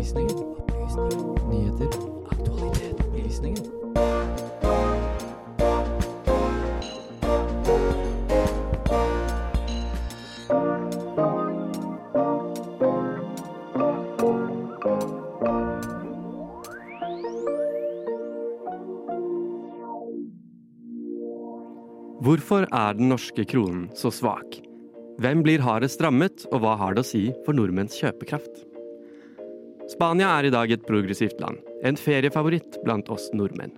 Opplysningen. Opplysninger. Nyheter. Aktualitet. Opplysninger. Hvorfor er den norske kronen så svak? Hvem blir hardest rammet, og hva har det å si for nordmenns kjøpekraft? Spania er i dag et progressivt land, en feriefavoritt blant oss nordmenn.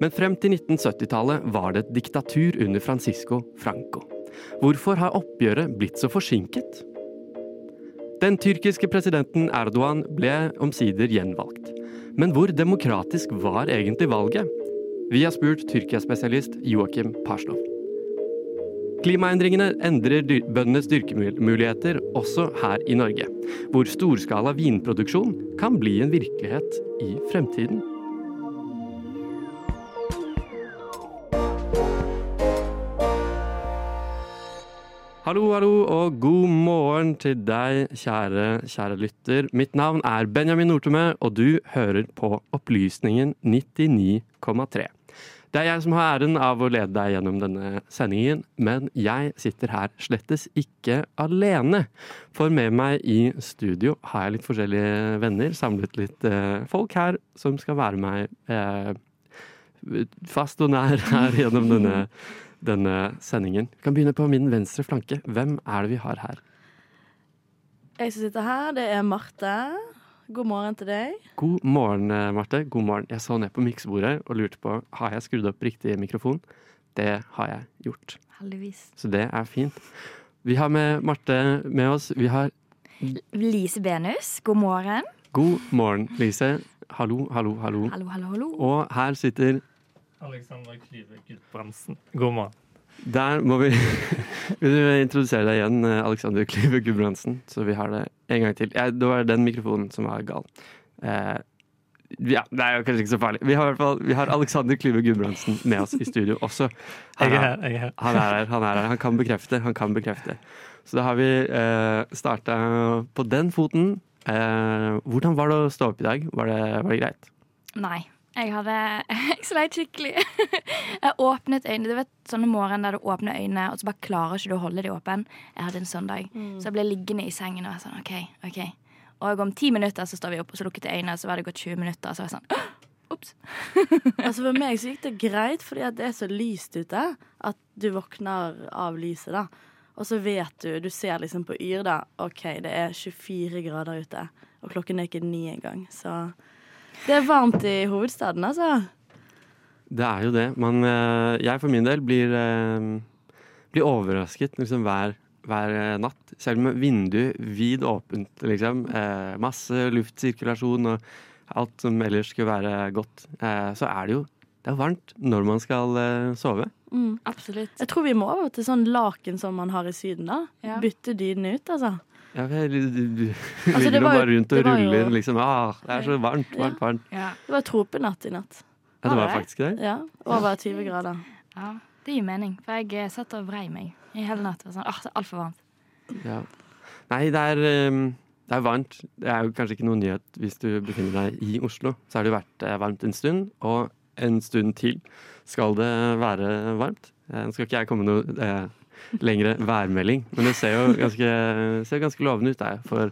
Men frem til 1970-tallet var det et diktatur under Francisco Franco. Hvorfor har oppgjøret blitt så forsinket? Den tyrkiske presidenten Erdogan ble omsider gjenvalgt. Men hvor demokratisk var egentlig valget? Vi har spurt Tyrkia-spesialist Joakim Parslov. Klimaendringene endrer bøndenes dyrkemuligheter også her i Norge, hvor storskala vinproduksjon kan bli en virkelighet i fremtiden. Hallo, hallo, og god morgen til deg, kjære, kjære lytter. Mitt navn er Benjamin Nortemø, og du hører på Opplysningen 99,3. Det er jeg som har æren av å lede deg gjennom denne sendingen, men jeg sitter her slettes ikke alene. For med meg i studio har jeg litt forskjellige venner, samlet litt eh, folk her som skal være meg eh, fast og nær her gjennom denne, denne sendingen. Vi kan begynne på min venstre flanke. Hvem er det vi har her? Jeg som sitter her, det er Marte. God morgen til deg. God morgen, eh, Marte. God morgen. Jeg så ned på miksebordet og lurte på har jeg skrudd opp riktig mikrofon. Det har jeg gjort. Heldigvis. Så det er fint. Vi har med Marte med oss. Vi har Lise Benus, god morgen. God morgen, Lise. Hallo, hallo, hallo. Hallo, hallo, hallo. Og her sitter Alexander Klyve Gudbrandsen. God morgen. Der må vi Vil du introdusere deg igjen, eh, Alexander Klyve Gudbrandsen? Så vi har det en gang til. Ja, det var den mikrofonen som var gal. Eh, ja, det er jo kanskje ikke så farlig. Vi har, hvert fall, vi har Alexander Klyve Gudbrandsen med oss i studio også. Jeg er her. jeg er her. Han er her, han er her. Han kan bekrefte. Han kan bekrefte. Så da har vi eh, starta på den foten. Eh, hvordan var det å stå opp i dag? Var det, var det greit? Nei, jeg hadde Jeg sleit skikkelig. Jeg åpnet øynene. Du vet sånne morgen der du åpner øynene, og så bare klarer ikke du å holde dem åpne. Jeg hadde en sånn dag. Så jeg ble liggende i sengen og var sånn OK, OK. Og om ti minutter så står vi opp, og så lukket jeg øynene, så var det gått 20 minutter, og så var jeg sånn Ops. Altså For meg så gikk det greit, fordi det er så lyst ute at du våkner av lyset. da Og så vet du, du ser liksom på Yr, da. OK, det er 24 grader ute, og klokken er ikke ni engang. Så det er varmt i hovedstaden, altså. Det er jo det. Men eh, jeg for min del blir, eh, blir overrasket liksom hver, hver eh, natt. Selv med vinduet vid åpent, liksom. Eh, masse luftsirkulasjon og alt som ellers skulle være godt. Eh, så er det jo det er varmt når man skal sove. Mm. Absolutt. Jeg tror vi må over til sånn laken som man har i Syden, da. Ja. Bytte dynene ut, altså. Ja, jeg Altså, ligger jo- bare rundt og ruller, jo- liksom. Ah, det er så varmt, varmt, varmt. Ja. Det var tropenatt i natt. Ja, det Var faktisk det. Ja, Over 20 grader. ja. Det gir mening, for jeg eh, satt og vrei meg i hele natt. Sånn, ah, det er altfor varmt. Ja. Nei, det er, um, det er varmt. Det er jo kanskje ikke noen nyhet hvis du befinner deg i Oslo. Så har det jo vært eh, varmt en stund, og en stund til skal det være varmt. Eh, Nå skal ikke jeg komme med noe lengre værmelding, men det ser jo ganske, ser ganske lovende ut der for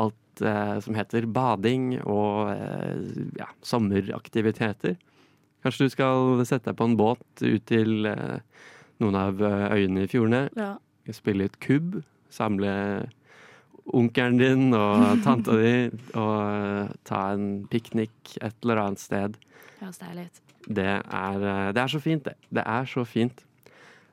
alt eh, som heter bading og eh, ja, sommeraktiviteter. Kanskje du skal sette deg på en båt ut til eh, noen av eh, øyene i fjordene Ja. spille litt kubb, samle onkelen din og tanta di og eh, ta en piknik et eller annet sted. Høres deilig ut. Det er, eh, det er så fint, det. Det er så fint.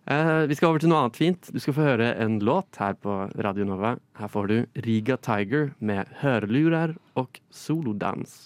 Eh, vi skal over til noe annet fint. Du skal få høre en låt her på Radio Nova. Her får du Riga Tiger med hørlurer og solodans.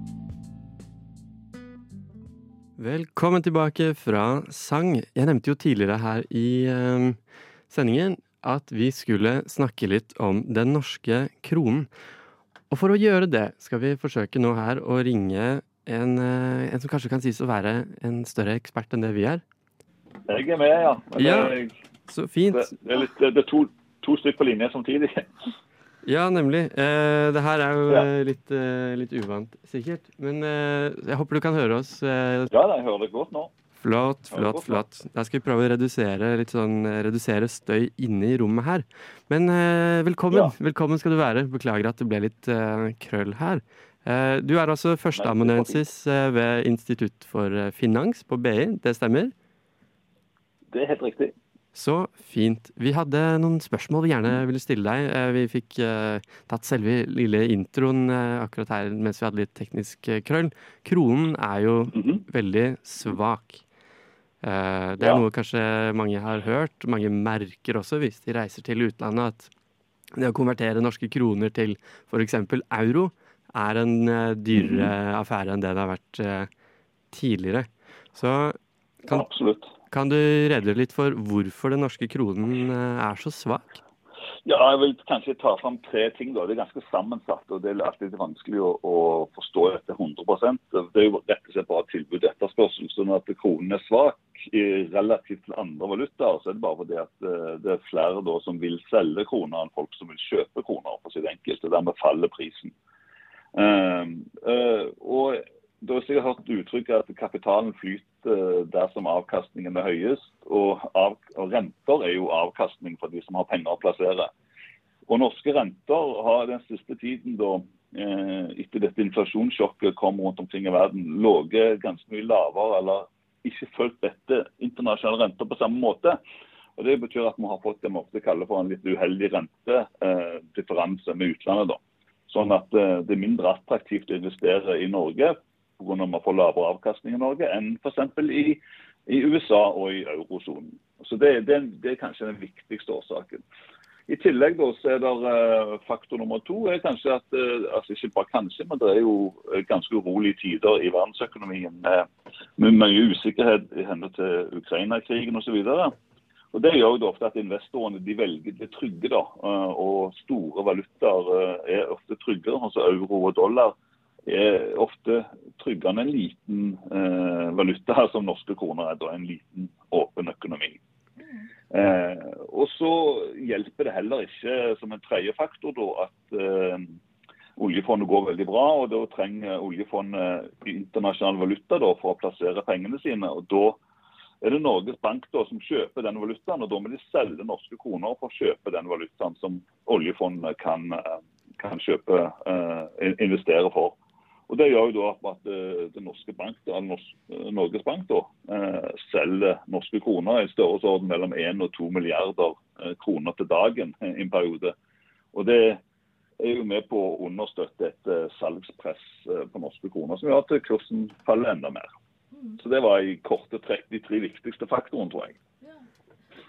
Velkommen tilbake fra sang. Jeg nevnte jo tidligere her i eh, sendingen at vi skulle snakke litt om den norske kronen. Og for å gjøre det skal vi forsøke nå her å ringe en, eh, en som kanskje kan sies å være en større ekspert enn det vi er. Jeg er med, ja. Men Ja, det, Så fint. det, det er, litt, det er to, to stykker på linje samtidig. Ja, nemlig. Eh, det her er jo Ja. eh, litt, eh, litt uvant, sikkert. Men eh, jeg håper du kan høre oss. Eh, Ja, jeg hører det godt nå. Flott, flott, flott. Da skal vi prøve å redusere, sånn, eh, redusere støy inne i rommet her. Men velkommen. Ja. Velkommen skal du være. Beklager at det ble litt krøll her. Eh, du er altså førsteamanuensis ved Institutt for finans på BI, det stemmer? Det er helt riktig. Så fint. Vi hadde noen spørsmål vi gjerne ville stille deg. Eh, Vi fikk uh, tatt selve lille introen uh, akkurat her mens vi hadde litt teknisk eh, krøll. Kronen er jo veldig svak. Det er Ja. noe kanskje mange har hørt. Mange merker også hvis de reiser til utlandet at det å konvertere norske kroner til f.eks. euro er en dyrere affære enn det det har vært tidligere. Så kan, kan du redegjøre litt for hvorfor den norske kronen eh, er så svak? Ja, jeg vil kanskje ta fram tre ting. da. Det er ganske sammensatt, og det er alltid vanskelig å, å forstå dette 100% Det er jo rett og slett bare tilbud og etterspørsel. sånn at kronen er svak relativt til andre valutaer, så er det bare fordi at eh, det er flere da som vil selge kroner enn folk som vil kjøpe kroner, for sitt enkelte. Dermed faller prisen. Uh, uh, og da har jeg hørt uttrykket at kapitalen flyter der som avkastningen er høyest. Og, av, og renter er jo avkastning for de som har penger å plassere. Og norske renter har den siste tiden, da, eh, etter dette inflasjonssjokket kom rundt omkring i verden, ligget ganske mye lavere eller ikke fulgt dette internasjonale renter på samme måte. Og Det betyr at vi har fått det vi ofte kaller for en litt uheldig rentedifferanse med utlandet. da. Sånn at eh, det er mindre attraktivt å investere i Norge pga. man får lavere avkastning i Norge enn f.eks. I, i USA og i eurosonen. Så det, det, det er kanskje den viktigste årsaken. I tillegg da, så er det eh, faktor nummer to er kanskje at eh, altså ikke bare kanskje, men det er jo eh, ganske urolige tider i verdensøkonomien med, med mye usikkerhet i henhold til Ukraina-krigen osv. Og Det gjør jo ofte at investorene de velger det trygge. da, og Store valutaer er ofte tryggere. altså Euro og dollar er ofte tryggere enn en liten eh, valuta som norske kroner er. da, En liten, åpen økonomi. Eh, og så hjelper det heller ikke som en tredje faktor da, at eh, oljefondet går veldig bra. og Da trenger oljefondet internasjonal valuta da, for å plassere pengene sine. og da er det Norges Bank da, som kjøper den valutaen, og da må de selge norske kroner for å kjøpe den valutaen som oljefondet kan, eh, kan kjøpe, eh, investere for. Og Det gjør jo da at eh, det norske bank, da, Norges Bank da, eh, selger norske kroner i størrelsesorden mellom 1 og 2 milliarder eh, kroner til dagen i en periode. Og Det er jo med på å understøtte et eh, salgspress eh, på norske kroner, som gjør at kursen faller enda mer. Så Det var i korte trekk de tre viktigste faktorene, tror jeg. Ja.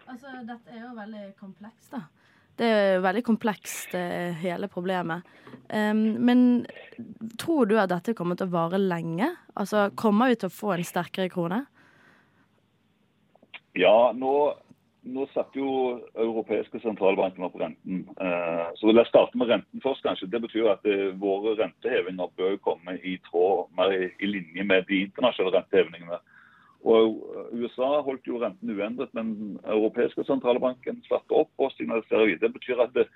Altså, dette er jo veldig komplekst, da. Det er veldig komplekst, eh, hele problemet. Em, men tror du at dette kommer til å vare lenge? Altså, Kommer vi til å få en sterkere krone? Ja, nå, nå satte jo europeiske sentralbanken opp renten. Eh, så vil jeg starte med renten først, kanskje. Det betyr at eh, våre rentehevinger bør komme i tråd mer i linje med de internasjonale rentehevingene. Og USA holdt jo renten uendret, men den europeiske sentralbanken slapp opp og signaliserer videre. Det betyr at det,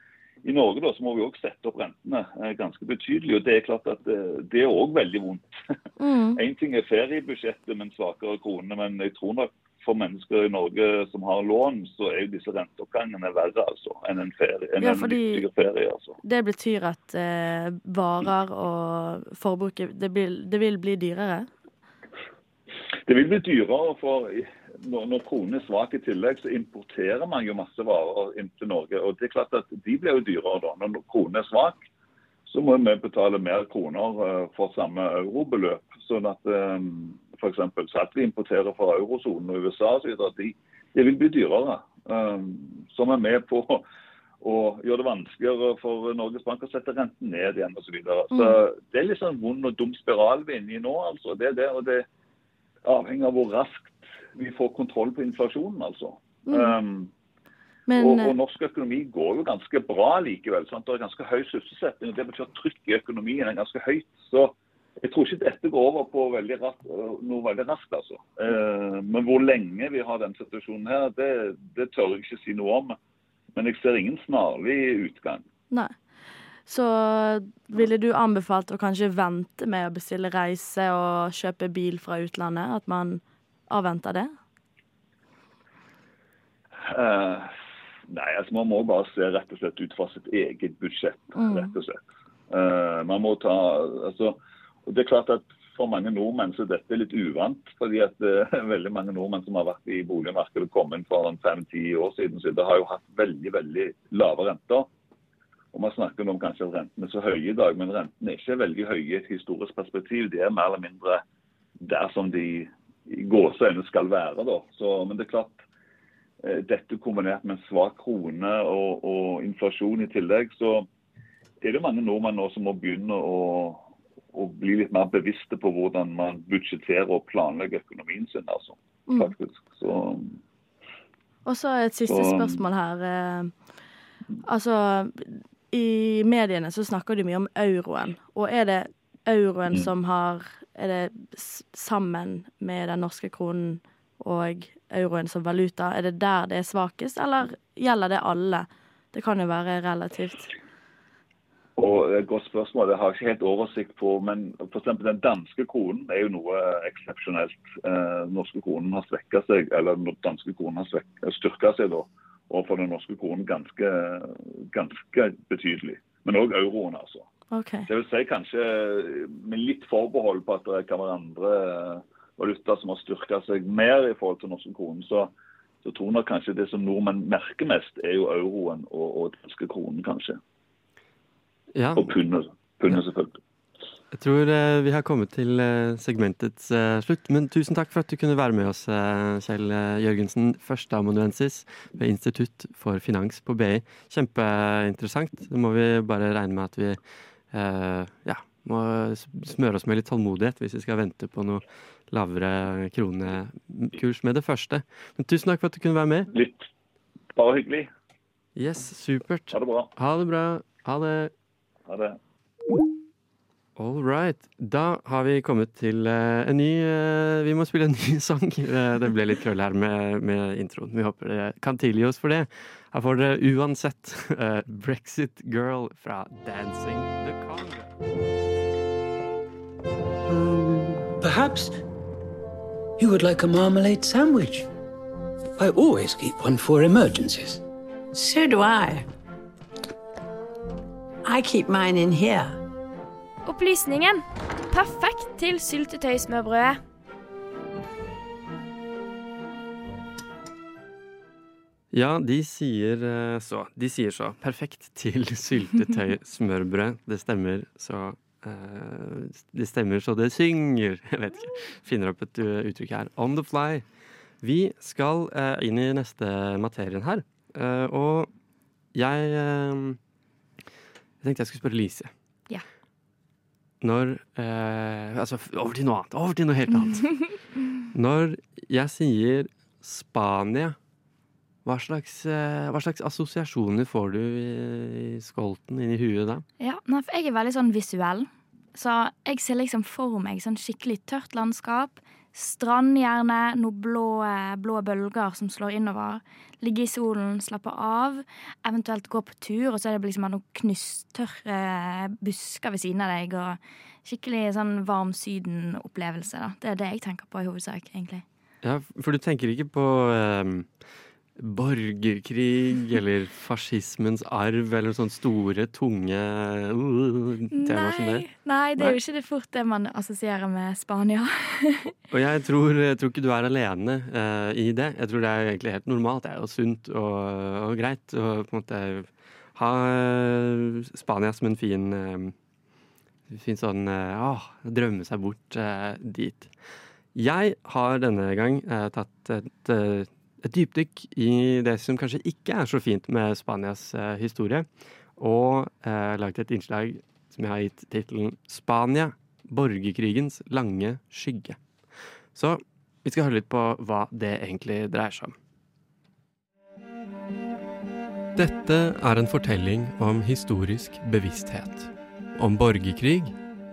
i Norge da, så må vi også sette opp rentene eh, ganske betydelig. og Det er klart at eh, det er òg veldig vondt. Én ting er feriebudsjettet med en svakere krone, men jeg tror nok for mennesker i Norge som har lån, så er jo disse renteoppgangene verre altså, enn en, ferie, enn Ja, en ferie. altså. Det betyr at eh, varer og forbruket det, det vil bli dyrere? Det vil bli dyrere, for når, når kronen er svak i tillegg, så importerer man jo masse varer inn til Norge. og det er klart at De blir jo dyrere da. Når kronen er svak, så må vi betale mer kroner eh, for samme eurobeløp. Sånn at eh, f.eks. satt vi importerer fra eurosonen og USA osv. De, de vil bli dyrere. eh, Som er med på å gjøre det vanskeligere for Norges Bank å sette renten ned igjen osv. Så, videre. så det er litt sånn vond og dum spiral vi er inne i nå. altså. Det er det, og det avhengig av hvor raskt vi får kontroll på inflasjonen, altså. Mm. Um, Men og, eh, og norsk økonomi går jo ganske bra likevel. Sant? Det er ganske høy sysselsetting. og Det betyr at trykket i økonomien er ganske høyt. Så jeg tror ikke dette går over på veldig raskt, noe veldig raskt. altså. Eh, men hvor lenge vi har den situasjonen her, det, det tør jeg ikke si noe om. Men jeg ser ingen snarlig utgang. Nei. Så ville du anbefalt å kanskje vente med å bestille reise og kjøpe bil fra utlandet? At man avventer det? Uh, nei, altså man må bare se rett og slett ut fra sitt eget budsjett. Mm. rett og slett. Uh, man må ta, altså, det er klart at For mange nordmenn så dette er litt uvant. fordi at er veldig mange nordmenn som har vært i boligmarkedet kommet for fem-ti år siden, så det har jo hatt veldig veldig lave renter. Og Man snakker om kanskje at rentene er så høye i dag, men rentene er ikke veldig høye i et historisk perspektiv. De er mer eller mindre der som de i gåseøyne skal være. da. Så, men det er klart, eh, dette kombinert med en svak krone og, og inflasjon i tillegg, så er det mange nordmenn nå som må begynne å, å bli litt mer bevisste på hvordan man budsjetterer og planlegger økonomien sin. altså, Mm. faktisk. Så Og så et siste Så- spørsmål her. eh, Altså, i mediene så snakker de mye om euroen. Og er det euroen Mm. som har Er det sammen med den norske kronen og euroen som valuta? Er det der det er svakest, eller gjelder det alle? Det kan jo være relativt. Og et godt spørsmål, det har jeg ikke helt oversikt på. Men f.eks. den danske kronen er jo noe eksepsjonelt. Eh, norske kronen har svekka seg, eller den danske kronen har styrka seg da, overfor den norske kronen ganske, ganske betydelig. Men òg euroen, altså. Okay. Det vil si kanskje med litt forbehold på at det kan være andre valuta som har styrka seg mer i forhold til norske kronen. Så, så tror jeg nok kanskje det som nordmenn merker mest, er jo euroen og, og norske kronen, kanskje. Ja, Og pundet, pundet selvfølgelig. Jeg tror eh, vi har kommet til eh, segmentets eh, slutt. Men tusen takk for at du kunne være med oss, Kjell Jørgensen, førsteamanuensis ved Institutt for finans på BI. Kjempeinteressant. Det må vi bare regne med at vi ja, må smøre oss med litt tålmodighet hvis vi skal vente på noe lavere kronekurs med det første. Men tusen takk for at du kunne være med. Litt bare hyggelig. Yes, supert. Ha det bra. Ha det bra. Ha det. Ha det. All right. Da har vi kommet til eh, en ny eh, Vi må spille en ny sang. Eh, det ble litt krøll her med, med introen. Vi håper dere kan tilgi oss for det. Her får dere uansett Brexit Girl fra Dancing the Congo. Perhaps you would like a marmalade sandwich. I always keep one for emergencies. So do I. I keep mine in here. Opplysningen. Perfekt til syltetøysmørbrødet. Ja, de sier eh, så. De sier så. Perfekt til syltetøy-smørbrød. Det stemmer så eh, Det stemmer så det synger. Jeg vet ikke. Finner opp et uh, uttrykk her. On the fly. Vi skal eh, inn i neste materien her. Eh, og jeg eh, Jeg tenkte jeg skulle spørre Lise. Når eh, Altså, over til noe annet. Over til noe helt annet. Når jeg sier Spania hva slags, eh, hva slags assosiasjoner får du i, i skolten inni huet da? Ja, nei, for jeg er veldig sånn visuell. Så jeg ser liksom for meg sånn skikkelig tørt landskap. Strand gjerne, noen blå, blå bølger som slår innover. Ligge i solen, slappe av. Eventuelt gå på tur, og så er det liksom noen knusttørre busker ved siden av deg. Og skikkelig sånn varm Syden-opplevelse. da. Det er det jeg tenker på i hovedsak, egentlig. Ja, for du tenker ikke på eh, borgerkrig eller fascismens arv eller sånne store, tunge uh, temaer som det? Nei, det er jo ikke det fort det man assosierer med Spania. Og jeg tror, jeg tror ikke du er alene uh, i det. Jeg tror det er egentlig helt normalt. Det er jo sunt og, og greit å på en måte ha eh, Spania som en fin eh, Fin sånn eh, drømme seg bort dit. Jeg har denne gang tatt et, et dypdykk i det som kanskje ikke er så fint med Spanias eh, historie, og eh, laget et innslag som jeg har gitt tittelen 'Spania borgerkrigens lange skygge'. Så Vi skal høre litt på hva det egentlig dreier seg om. Dette er en fortelling om historisk bevissthet. Om borgerkrig,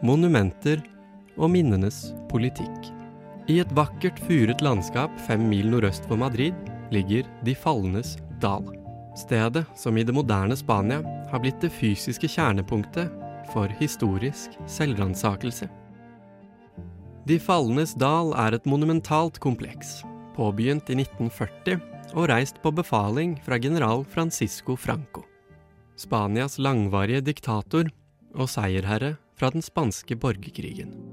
monumenter og minnenes politikk. I et vakkert furet landskap fem mil nordøst for Madrid ligger De falnes dal. Stedet som i det moderne Spania har blitt det fysiske kjernepunktet for historisk selvransakelse. De falnes dal er et monumentalt kompleks, påbegynt i 1940 og reist på befaling fra general Francisco Franco. Spanias langvarige diktator og seierherre fra den spanske borgerkrigen.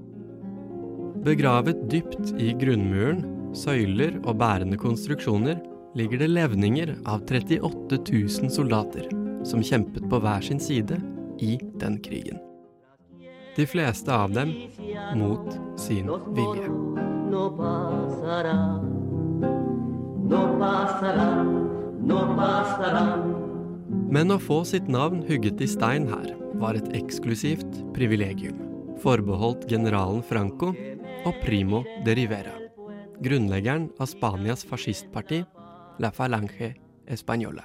Begravet dypt i grunnmuren, søyler og bærende konstruksjoner ligger det levninger av 38 000 soldater som kjempet på hver sin side i den krigen. De fleste av dem mot sin vilje. Men å få sitt navn hugget i stein her var et eksklusivt privilegium, forbeholdt generalen Franco og Primo de Rivera, grunnleggeren av Spanias fascistparti La Falange Española.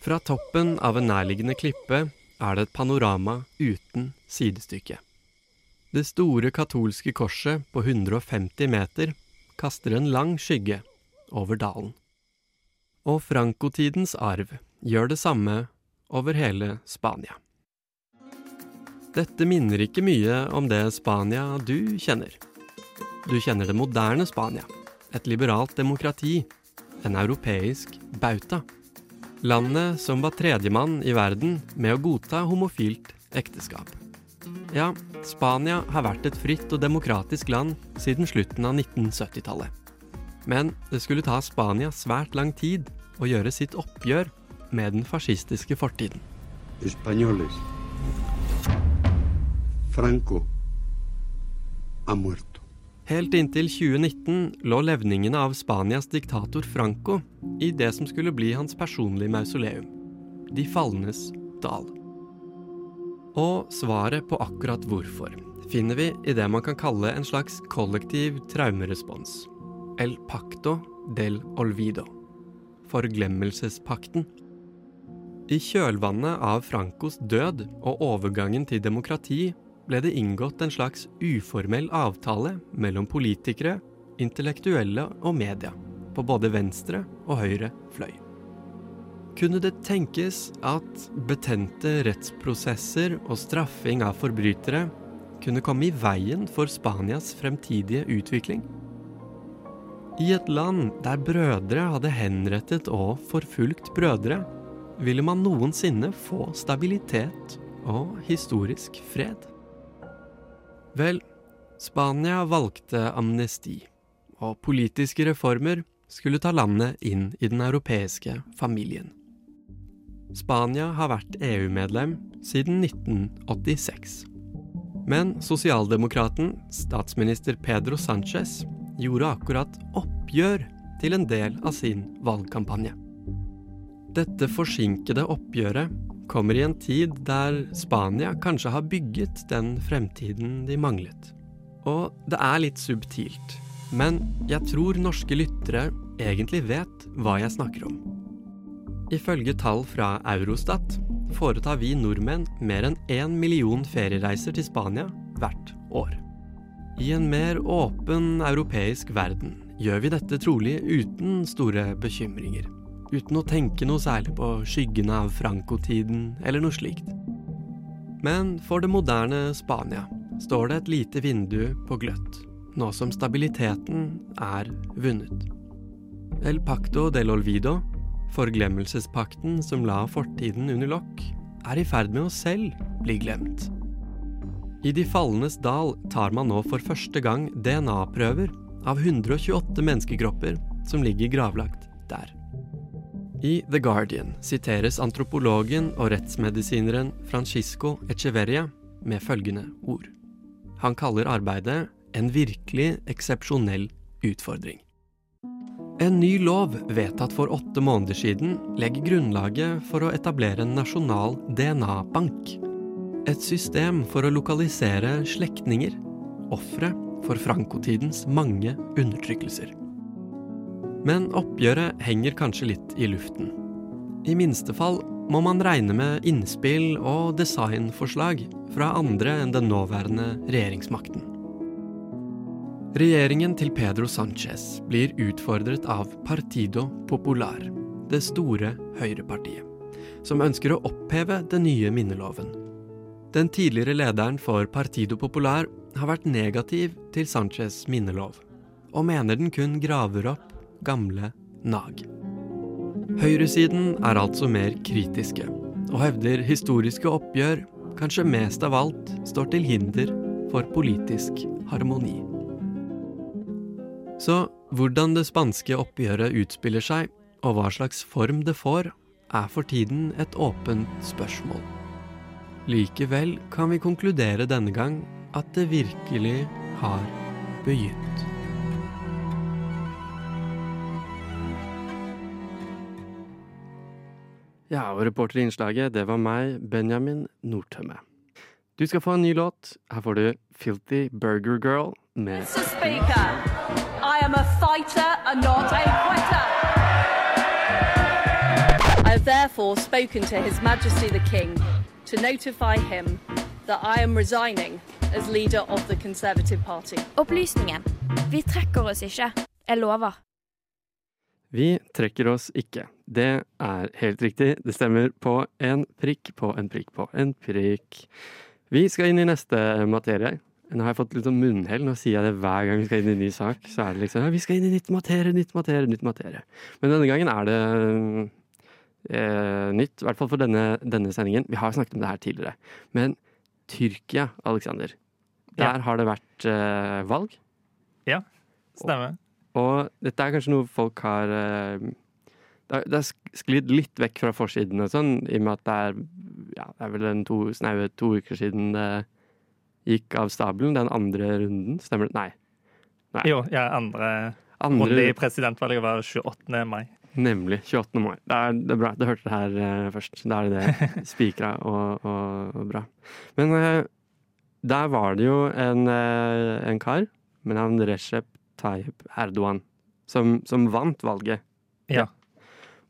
Fra toppen av en nærliggende klippe er det et panorama uten sidestykke. Det store katolske korset på 150 meter kaster en lang skygge over dalen. Og frankotidens arv gjør det samme over hele Spania. Dette minner ikke mye om det Spania du kjenner. Du kjenner det moderne Spania, et liberalt demokrati, en europeisk bauta. Landet som var tredjemann i verden med å godta homofilt ekteskap. Ja, Spania har vært et fritt og demokratisk land siden slutten av 1970-tallet. Men det skulle ta Spania svært lang tid å gjøre sitt oppgjør med den fascistiske fortiden. Españoles. Franco ha muerto. Helt inntil 2019 lå levningene av Spanias diktator Franco i det som skulle bli hans personlige mausoleum, De falnes dal. Og svaret på akkurat hvorfor finner vi i det man kan kalle en slags kollektiv traumerespons. El pacto del olvido. Forglemmelsespakten. I kjølvannet av Francos død og overgangen til demokrati ble det inngått en slags uformell avtale mellom politikere, intellektuelle og media, på både venstre og høyre fløy. Kunne det tenkes at betente rettsprosesser og straffing av forbrytere kunne komme i veien for Spanias fremtidige utvikling? I et land der brødre hadde henrettet og forfulgt brødre, ville man noensinne få stabilitet og historisk fred? Vel, Spania valgte amnesti, og politiske reformer skulle ta landet inn i den europeiske familien. Spania har vært EU-medlem siden 1986. Men sosialdemokraten, statsminister Pedro Sánchez, gjorde akkurat oppgjør til en del av sin valgkampanje. Dette forsinkede oppgjøret kommer i en tid der Spania kanskje har bygget den fremtiden de manglet. Og det er litt subtilt, men jeg tror norske lyttere egentlig vet hva jeg snakker om. Ifølge tall fra Eurostat foretar vi nordmenn mer enn én million feriereiser til Spania hvert år. I en mer åpen europeisk verden gjør vi dette trolig uten store bekymringer. Uten å tenke noe særlig på skyggene av Franco-tiden eller noe slikt. Men for det moderne Spania står det et lite vindu på gløtt, nå som stabiliteten er vunnet. El pacto del olvido, forglemmelsespakten som la fortiden under lokk, er i ferd med å selv bli glemt. I De falnes dal tar man nå for første gang DNA-prøver av 128 menneskekropper som ligger gravlagt der. I The Guardian siteres antropologen og rettsmedisineren Francisco Echeverria med følgende ord. Han kaller arbeidet en virkelig eksepsjonell utfordring. En ny lov vedtatt for åtte måneder siden legger grunnlaget for å etablere en nasjonal DNA-bank. Et system for å lokalisere slektninger, ofre for Franco-tidens mange undertrykkelser. Men oppgjøret henger kanskje litt i luften. I minste fall må man regne med innspill og designforslag fra andre enn den nåværende regjeringsmakten. Regjeringen til Pedro Sánchez blir utfordret av Partido Popular, det store høyrepartiet, som ønsker å oppheve den nye minneloven. Den tidligere lederen for Partido Popular har vært negativ til Sánchez minnelov, og mener den kun graver opp gamle nag. Høyresiden er altså mer kritiske, og hevder historiske oppgjør kanskje mest av alt står til hinder for politisk harmoni. Så hvordan det spanske oppgjøret utspiller seg, og hva slags form det får, er for tiden et åpent spørsmål. Likevel kan vi konkludere denne gang at det virkelig har begynt. Ja, og reporter i innslaget, det var meg, Benjamin Nordtømme. Du skal få en ny låt. Her får du Filthy Burger Girl med Mr. Speaker, I am a fighter and not a quitter. I have therefore spoken to His Majesty the King to notify him that I am resigning as leader of the Conservative Party. Opplysningen. Vi trekker oss ikke. Jeg lover. Vi trekker oss ikke. Det er helt riktig. Det stemmer på en prikk på en prikk på en prikk. Vi skal inn i neste materie. Nå har jeg fått litt sånn munnhell. Nå sier jeg det hver gang vi skal inn i en ny sak. Så er det liksom ja, vi skal inn i nytt materie, nytt materie, nytt materie. Men denne gangen er det eh, nytt. I hvert fall for denne, denne sendingen. Vi har snakket om det her tidligere. Men Tyrkia, Aleksander. Der har det vært eh, valg. Ja, stemmer. Og dette er kanskje noe folk har eh, Det har- sklidd litt vekk fra forsiden og sånn, i og med at det er ja, det er vel en to, snaue to uker siden det gikk av stabelen, den andre runden. Stemmer det? Nei. Nei. Jo, ja, andre, Andre- runde i presidentvalget var 28. mai. Nemlig. 28. mai. Det er, det er bra. Du hørte det her uh, først. Da er det det. Spikra og, og, og bra. Men uh, der var det jo en, uh, en kar med navn Recep Tayyip Erdogan som, som vant valget. Ja.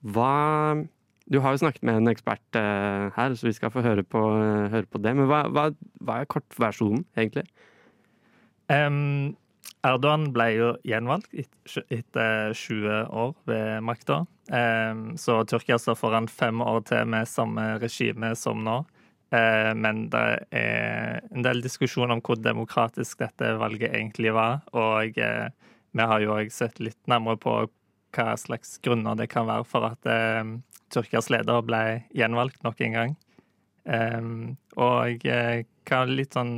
Hva Du har jo snakket med en ekspert eh, her, så vi skal få høre på, eh, høre på det. Men hva, hva, hva er kortversjonen, egentlig? Um, Erdogan ble jo gjenvalgt et- etter 20 år ved makta. Um, så Tyrkia står foran fem år til med samme regime som nå. Eh, men det er en del diskusjon om hvor demokratisk dette valget egentlig var. Og eh, vi har jo òg sett litt nærmere på hva slags grunner det kan være for at eh, Tyrkias leder ble gjenvalgt nok en gang. Og hva litt sånn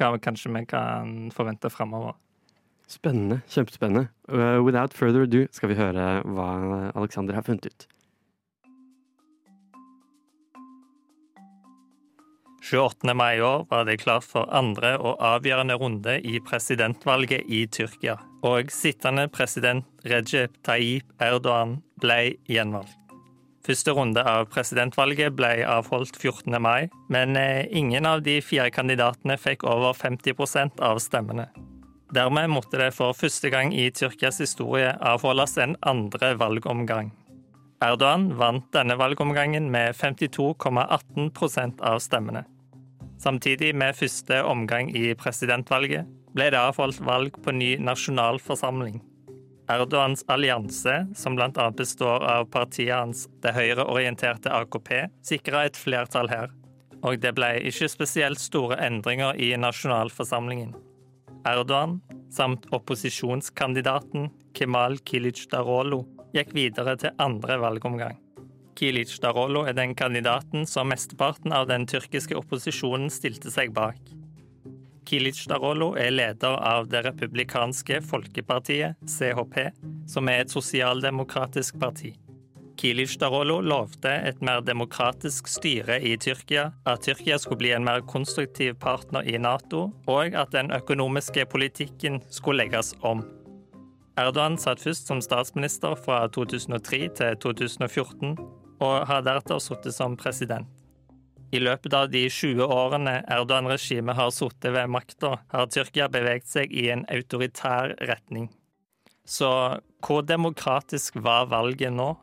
hva kanskje vi kan forvente fremover. Spennende. Kjempespennende. Without further ado skal vi høre hva Alexander har funnet ut. 28. mai i år var det klart for andre og avgjørende runde i presidentvalget i Tyrkia. Og sittende president Recep Tayyip Erdogan ble gjenvalgt. Første runde av presidentvalget ble avholdt 14. mai, men eh, ingen av de fire kandidatene fikk over 50% av stemmene. Dermed måtte det for første gang i Tyrkias historie avholdes en andre valgomgang. Erdogan vant denne valgomgangen med 52,18% av stemmene. Samtidig med første omgang i presidentvalget ble det avholdt valg på ny nasjonalforsamling. Erdogans allianse, som bl.a. består av partiet hans det høyreorienterte AKP, sikra et flertall her. Og det ble ikke spesielt store endringer i nasjonalforsamlingen. Erdogan samt opposisjonskandidaten Kemal Kilic-Darolo gikk videre til andre valgomgang. Kilic-Darolo er den kandidaten som mesteparten av den tyrkiske opposisjonen stilte seg bak. Kilic-Darolo er leder av det republikanske folkepartiet, CHP, som er et sosialdemokratisk parti. Kilic-Darolo lovte et mer demokratisk styre i Tyrkia, at Tyrkia skulle bli en mer konstruktiv partner i Nato, og at den økonomiske politikken skulle legges om. Erdogan satt først som statsminister fra 2003 til 2014, og har deretter sittet som president. I løpet av de 20 årene Erdogan-regimet har sittet ved makta, har Tyrkia beveget seg i en autoritær retning. Så hvor demokratisk var valget nå?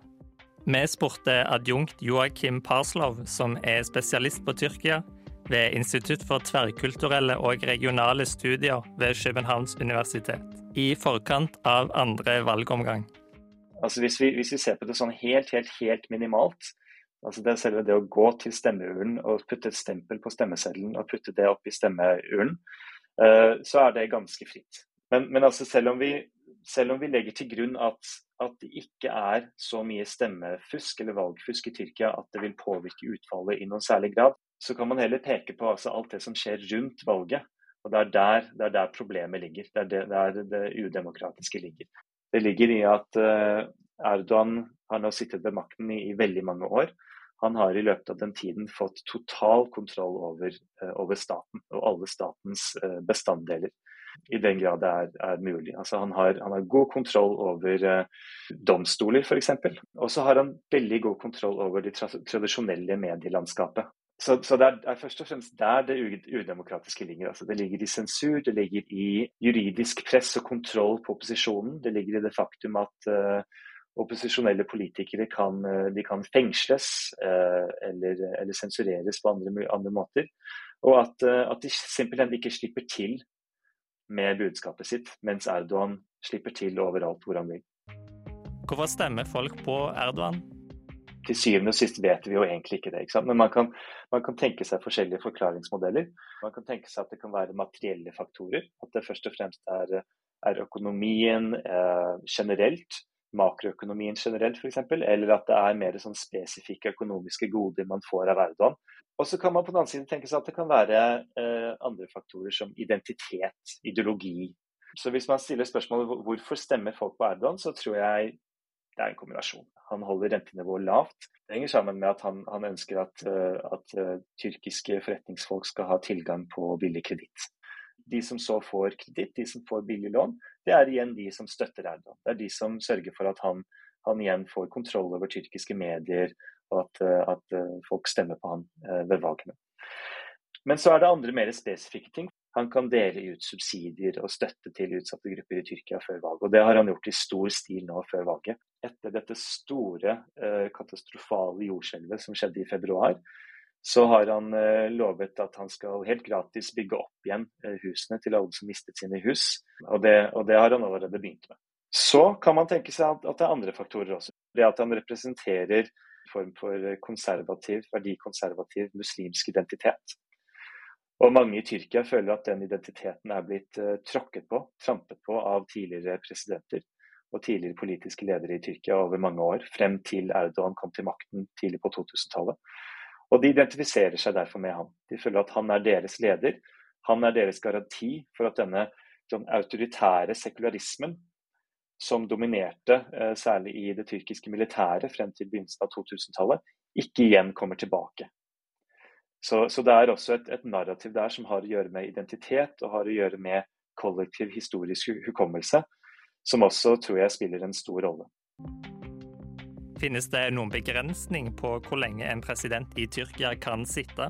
Vi spurte adjunkt Joakim Parslov, som er spesialist på Tyrkia ved Institutt for tverrkulturelle og regionale studier ved Københavns universitet, i forkant av andre valgomgang. Altså hvis, vi, hvis vi ser på det sånn helt, helt, helt minimalt, altså det er selve det å gå til stemmeurnen og putte et stempel på stemmeseddelen og putte det opp i stemmeurnen, uh, så er det ganske fritt. Men, men altså selv, om vi, selv, om vi, legger til grunn at, at, det ikke er så mye stemmefusk eller valgfusk i Tyrkia at det vil påvirke utfallet i noen særlig grad, så kan man heller peke på altså alt det som skjer rundt valget. Og Det er der, det er der problemet ligger. Det er der det udemokratiske ligger. Det ligger i at uh, Erdogan har nå sittet ved makten i, i, veldig mange år. Han har i løpet av den tiden fått total kontroll over, uh, over staten og alle statens uh, bestanddeler. I den grad det er, er mulig. Altså han, har, han, har, god kontroll over domstoler f.eks. Og så har han veldig god kontroll over det tra tradisjonelle medielandskapet. Så, så, det er, først og fremst der det udemokratiske ligger. Altså det ligger i sensur, det ligger i juridisk press og kontroll på opposisjonen. Det ligger i det faktum at uh, opposisjonelle politikere kan, uh, de kan fengsles uh, eller, eller, sensureres på andre, andre måter. Og at, at, de simpelthen ikke slipper til med budskapet sitt, mens Erdogan slipper til overalt hvor han vil. Hvorfor stemmer folk på Erdogan? Til syvende og sist vet vi jo egentlig ikke det. Ikke Men man kan, man kan, tenke seg forskjellige forklaringsmodeller. Man kan tenke seg at det kan være materielle faktorer. At det først og fremst er, er økonomien eh, generelt, makroøkonomien generelt f.eks. Eller at det er mer sånn spesifikke økonomiske goder man får av Erdogan. Og så kan man på den annen side tenke seg at det kan være eh, andre faktorer som identitet, ideologi. Så hvis man stiller spørsmålet hvorfor stemmer folk på Erdogan, så tror jeg det er en kombinasjon. Han holder rentenivået lavt. Det henger sammen med at han, han ønsker at, eh, at, eh, tyrkiske forretningsfolk skal ha tilgang på billig kreditt. De som så får kreditt, de som får billig lån, det er igjen de som støtter Erdogan. Det er de som sørger for at han, han igjen får kontroll over tyrkiske medier, og at, eh, at folk stemmer på han ved valgene. Men så er det andre mer spesifikke ting. Han kan dele ut subsidier og støtte til utsatte grupper i Tyrkia før valget. Og det har han gjort i stor stil nå før valget. Etter dette store, eh, katastrofale jordskjelvet som skjedde i februar, så har han eh, lovet at han skal helt gratis bygge opp igjen eh, husene til alle som mistet sine hus. Og det, og det har han allerede begynt med. Så kan man tenke seg at, at det er andre faktorer også. Det at han representerer en form for konservativ, verdikonservativ muslimsk identitet. Og mange i Tyrkia føler at den identiteten er blitt uh, tråkket på, trampet på av tidligere presidenter og tidligere politiske ledere i Tyrkia over mange år, frem til Erdogan kom til makten tidlig på 2000-tallet. Og de identifiserer seg derfor med ham. De føler at han er deres leder. Han er deres garanti for at denne den autoritære sekularismen som dominerte uh, særlig i det tyrkiske militæret frem til begynnelsen av 2000-tallet, ikke igjen kommer tilbake. Så, så, det er også et, et, narrativ der som har å gjøre med identitet og har å gjøre med kollektiv historisk hukommelse, som også tror jeg spiller en stor rolle. Finnes det noen begrensning på hvor lenge en president i Tyrkia kan sitte?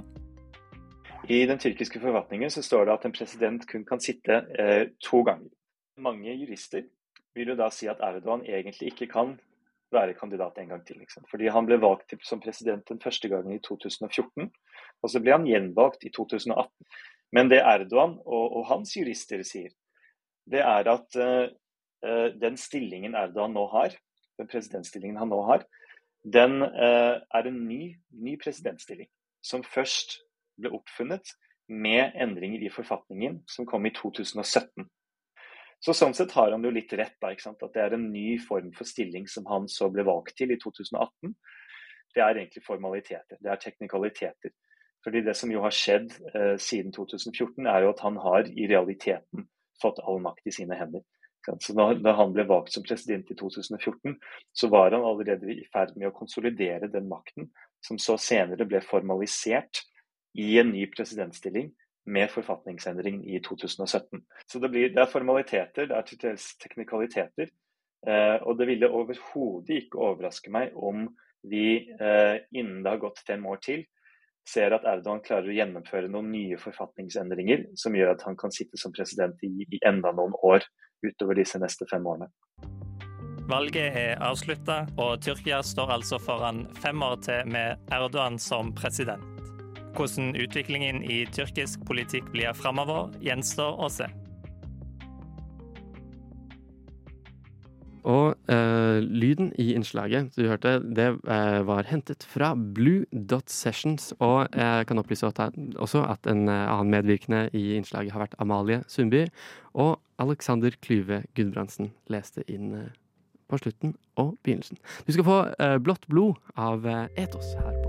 I den tyrkiske forfatningen så står det at en president kun kan sitte eh, to ganger. Mange jurister vil jo da si at Erdogan egentlig ikke kan være kandidat en gang til. Fordi han ble valgt som president den første gangen i 2014, og så ble han gjenvalgt i 2018. Men det Erdogan og, og hans jurister sier, det er at uh, den stillingen Erdogan nå har, den presidentstillingen han nå har, den uh, er en ny, ny presidentstilling. Som først ble oppfunnet med endringer i forfatningen som kom i 2017. Så Sånn sett har han jo litt rett. da, At det er en ny form for stilling som han så ble valgt til i 2018. Det er egentlig formaliteter, det er teknikaliteter. Fordi Det som jo har skjedd eh, siden 2014, er jo at han har i realiteten fått all makt i sine hender. Så da, da, han ble valgt som president i 2014, så var han allerede i ferd med å konsolidere den makten, som så senere ble formalisert i en ny presidentstilling med forfatningsendringen i 2017. Så det, blir, det er formaliteter, det er til dels teknikaliteter. Eh, og det ville overhodet ikke overraske meg om vi eh, innen det har gått fem år til, ser at Erdogan klarer å gjennomføre noen nye forfatningsendringer som gjør at han kan sitte som president i, i enda noen år utover disse neste fem årene. Valget er avslutta, og Tyrkia står altså foran fem år til med Erdogan som president. Hvordan utviklingen i tyrkisk politikk blir framover, gjenstår å se. Og eh, lyden i innslaget du hørte, det eh, var hentet fra Blue Dot Sessions. Og jeg kan opplyse at, også at en eh, annen medvirkende i innslaget har vært Amalie Sundby. Og Alexander Klyve Gudbrandsen leste inn eh, på slutten og begynnelsen. Du skal få eh, Blått blod av eh, Etos her på.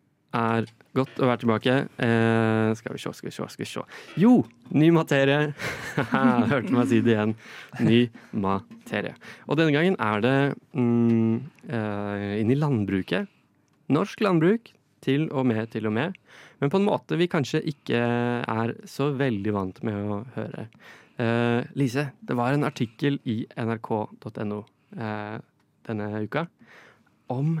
er godt å være tilbake. Eh, skal vi se, skal vi se, skal vi se. Jo, ny materie. Hørte meg si det igjen. Ny materie. Og denne gangen er det mm, eh, inn i landbruket. Norsk landbruk. Til og med, til og med. Men på en måte vi kanskje ikke er så veldig vant med å høre. Eh, Lise, det var en artikkel i nrk.no eh, denne uka om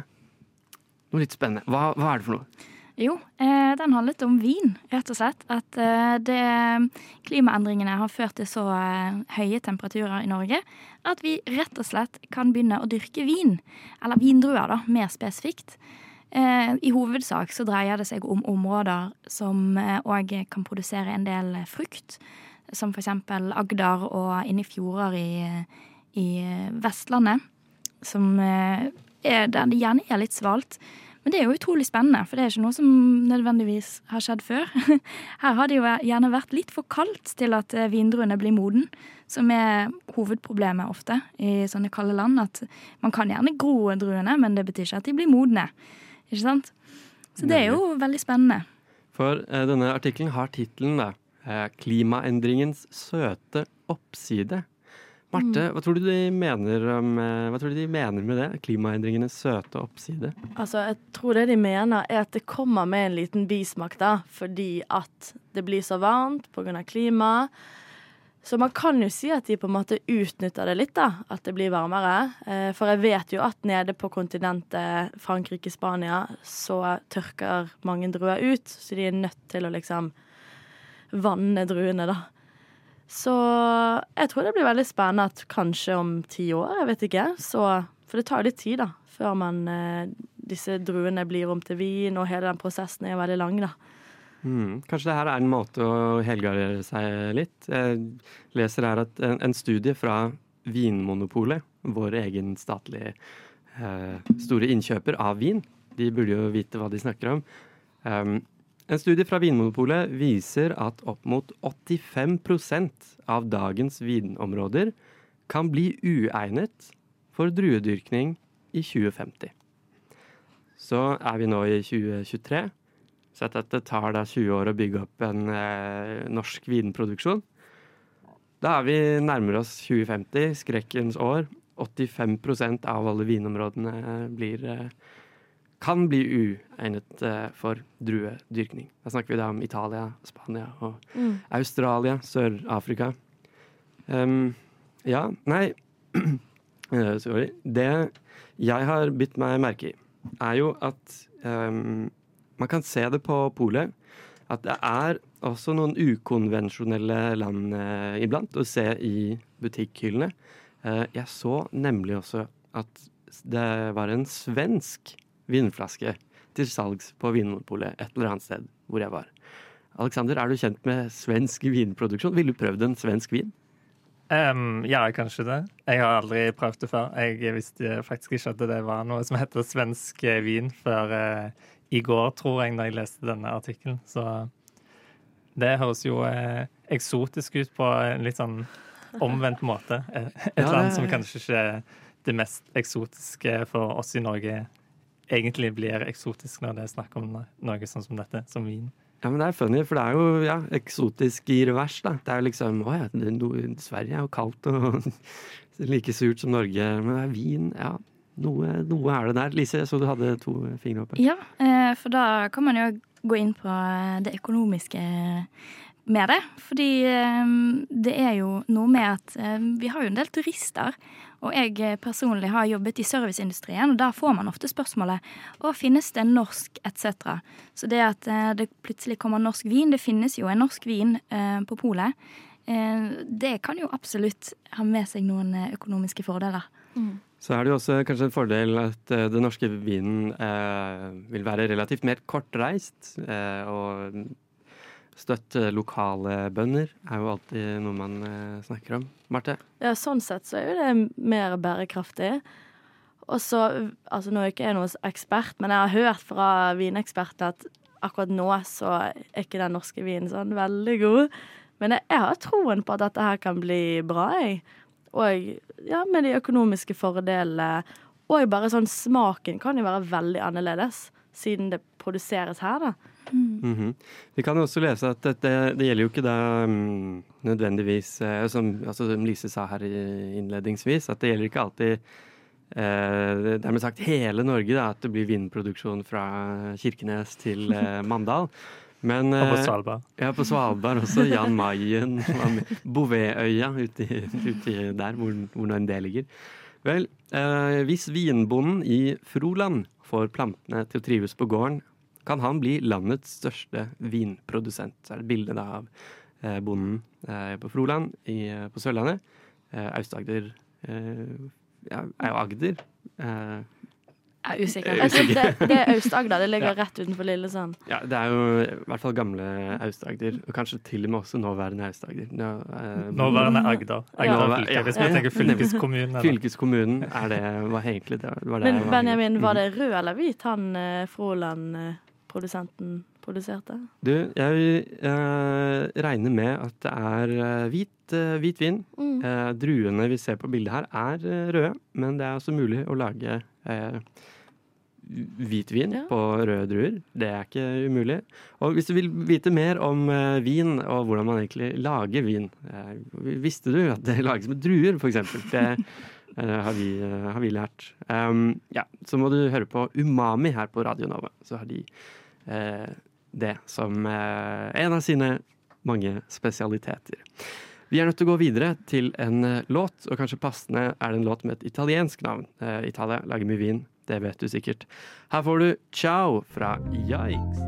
noe litt spennende. Hva, hva er det for noe? Jo, eh, den handlet om vin, rett og slett. At eh, det, klimaendringene har ført til så eh, høye temperaturer i Norge at vi rett og slett kan begynne å dyrke vin. Eller vindruer, da, mer spesifikt. Eh, I hovedsak så dreier det seg om områder som òg kan produsere en del frukt. Som eksempel Agder og inne i fjorder i, i Vestlandet. Som eh, er der det gjerne er litt svalt. Men det er jo utrolig spennende, for det er ikke noe som nødvendigvis har skjedd før. Her har det jo gjerne vært litt for kaldt til at eh, vindruene blir moden, som er hovedproblemet ofte i sånne kalde land. At man kan gjerne gro druene, men det betyr ikke at de blir modne. Ikke sant? Så det er jo veldig spennende. For eh, denne artikkelen har tittelen eh, 'Klimaendringens søte oppside'. Marte, hva tror, du de mener om, eh, hva tror du de mener med det? Klimaendringenes søte oppside? Altså, jeg tror det de mener er at det kommer med en liten bismak, da. Fordi at det blir så varmt pga. klimaet. Så man kan jo si at de på en måte utnytter det litt, da. At det blir varmere. Eh, For jeg vet jo at nede på kontinentet Frankrike, Spania, så tørker mange druer ut. Så de er nødt til å liksom vanne druene, da. Så jeg tror det blir veldig spennende at kanskje om ti år, jeg vet ikke. Så, for det tar litt tid, da, før man eh, disse druene blir om til vin, og hele den prosessen er veldig lang, da. Mm, kanskje det her er en måte å helgardere seg litt. Jeg leser her at en, en studie fra Vinmonopolet, vår egen statlige eh, store innkjøper av vin, de burde jo vite hva de snakker om. Um, en studie fra Vinmonopolet viser at opp mot 85% av dagens vinområder kan bli uegnet for druedyrkning i 2050. Så er vi nå i 2023. Så at dette tar da 20 år å bygge opp en eh, norsk vinproduksjon. Da er vi nærmere oss 2050, skrekkens år. 85% av alle vinområdene blir eh, kan bli uegnet eh, for druedyrkning. Da snakker vi da om Italia, Spania og Mm. Australia, Sør-Afrika. Um, ja, nei eh, Sorry. Det jeg har bitt meg merke i, er jo at um, man kan se det på polet. At det er også noen ukonvensjonelle land eh, iblant å se i butikkhyllene. Eh, jeg så nemlig også at det var en svensk vinflaske til salgs på Vinmonopolet et eller annet sted hvor jeg var. Alexander, er du kjent med svensk vinproduksjon? Ville du prøvd en svensk vin? Um, ja, kanskje det. Jeg har aldri prøvd det før. Jeg visste faktisk ikke at det var noe som heter svensk vin før uh, i går, tror jeg, da jeg leste denne artikkelen. Så det høres jo uh, eksotisk ut på en litt sånn omvendt måte. Et Ja, land som kanskje ikke er det mest eksotiske for oss i Norge egentlig blir eksotisk når det er snakk om noe sånn som dette, som vin. Ja, men det er funny, for det er jo ja, eksotisk i revers, da. Det er jo liksom Å ja, er no, Sverige er jo kaldt og like surt som Norge, men det er vin. Ja, noe, noe er det der. Lise, jeg så du hadde to fingre oppe. Ja, eh, for da kan man jo gå inn på det økonomiske med det. Fordi eh, det er jo noe med at eh, vi har jo en del turister. Og jeg eh, personlig har jobbet i serviceindustrien, og der får man ofte spørsmålet å, finnes det norsk etc. Så det at eh, det plutselig kommer norsk vin, det finnes jo en norsk vin eh, på polet. Eh, det kan jo absolutt ha med seg noen økonomiske fordeler. Så er det jo også kanskje en fordel at den norske vinen eh, vil være relativt mer kortreist. Eh, og støtte lokale bønder er jo alltid noe man eh, snakker om. Marte? Ja, sånn sett så er jo det mer bærekraftig. Og så, altså Nå er jeg ikke noen ekspert, men jeg har hørt fra vineksperter at akkurat nå så er ikke den norske vinen sånn veldig god. Men jeg, jeg har troen på at dette her kan bli bra, jeg. Og ja, med de økonomiske fordelene. Og bare sånn smaken kan jo være veldig annerledes, siden det produseres her, da. Mhm. Vi kan også lese at dette, det gjelder jo ikke da um, nødvendigvis eh, som, altså, som Lise sa her innledningsvis, at det gjelder ikke alltid eh, dermed sagt hele Norge, da, at det blir vindproduksjon fra Kirkenes til eh, Mandal. Men, Og på eh, Svalbard. Ja, på Svalbard også. Jan Mayen. Bouvetøya uti, uti der, hvor, hvor nå enn det ligger. Vel, eh, hvis vinbonden i Froland får plantene til å trives på gården, kan han bli landets største vinprodusent. Så er det et bilde da av eh, bonden eh, på Froland i, eh, på Sørlandet. Eh, Aust-Agder eh, ja, er jo Agder. Eh, Jeg er usikker. Jeg tror usikker. det, det er Aust-Agder. Det ligger Ja. rett utenfor Lillesand. Ja, det er jo i hvert fall gamle Aust-Agder, og kanskje til og med også nåværende Aust-Agder. Nå, eh, Nåværende Agder. Agder ja. fylke, hvis vi tenker fylkeskommunen, eller? Fylkeskommunen er det var egentlig det. var det Men var- Benjamin, var det rød eller hvit han eh, Froland-produsenten produserte? Du, jeg eh, regner med at det er eh, hvit, eh, hvit vin. Mm. Eh, druene vi ser på bildet her, er eh, røde, men det er også mulig å lage eh, hvitvin på røde druer. Det er ikke umulig. Og hvis du vil vite mer om vin og hvordan man egentlig lager vin Visste du at det lages med druer, f.eks.? Det har, vi, har vi lært. Um, ja, så må du høre på Umami her på Radio Nova. Så har de det som eh, en av sine mange spesialiteter. Vi er nødt til å gå videre til en eh, låt, og kanskje passende er det en låt med et italiensk navn. Eh, Italia lager mye vin, det vet du sikkert. Her får du Ciao fra Yikes.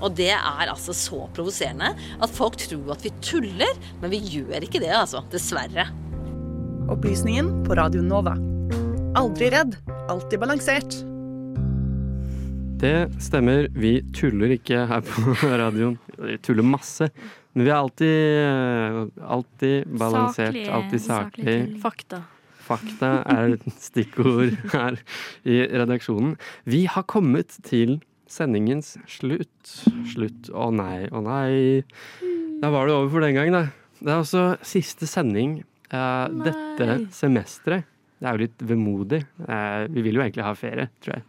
Og det er altså så provoserende at folk tror at vi tuller, men vi gjør ikke det, altså. Dessverre. Opplysningen på Radio Nova. Aldri redd, alltid balansert. Det stemmer, vi tuller ikke her på radioen. Vi tuller masse. Men vi er alltid, eh, alltid balansert, saklige, alltid saklig saklig. Fakta. Fakta er et stikkord her i redaksjonen. Vi har kommet til sendingens slutt. Slutt. Å nei, å nei. Da var det over for den gang, da. Det er også siste sending eh, dette semesteret. Det er jo litt vemodig. Eh, vi vil jo egentlig ha ferie, tror jeg.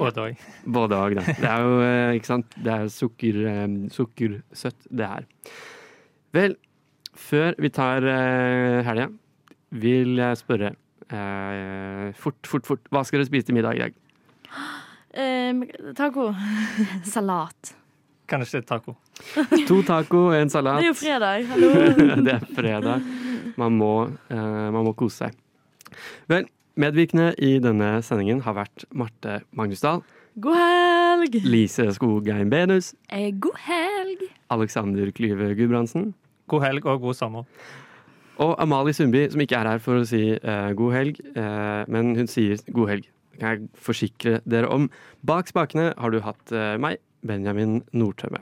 Både òg. Både òg, da. Det er jo, eh, ikke sant. Det er sukker, eh, sukkersøtt, det her. Vel, før vi tar uh, helga, vil jeg spørre eh, fort, fort, fort. Hva skal dere spise til middag i dag? Eh, taco. Salat. Kanskje taco. To taco, en salat. Det er jo fredag. Hallo. det er fredag. Man må, eh, man må kose seg. Vel, medvirkende i denne sendingen har vært Marte Magnusdal, God helg! Lise Skogheim Benus, Eh, god helg! Alexander Klyve Gudbrandsen. God helg og god sommer. Og Amalie Sundby, som ikke er her for å si eh, god helg, eh, men hun sier god helg. Det kan jeg forsikre dere om. Bak spakene har du hatt eh, meg, Benjamin Nordtømme.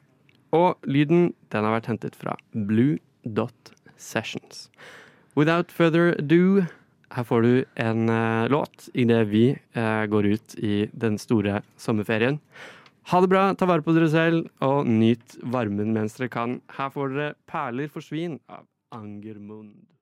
Og lyden den har vært hentet fra Blue Dot Sessions. Without further ado, her får du en uh, låt idet vi uh, går ut i den store sommerferien. Ha det bra, ta vare på dere selv, og nyt varmen mens dere kan. Her får dere 'Perler for svin' av Angermund.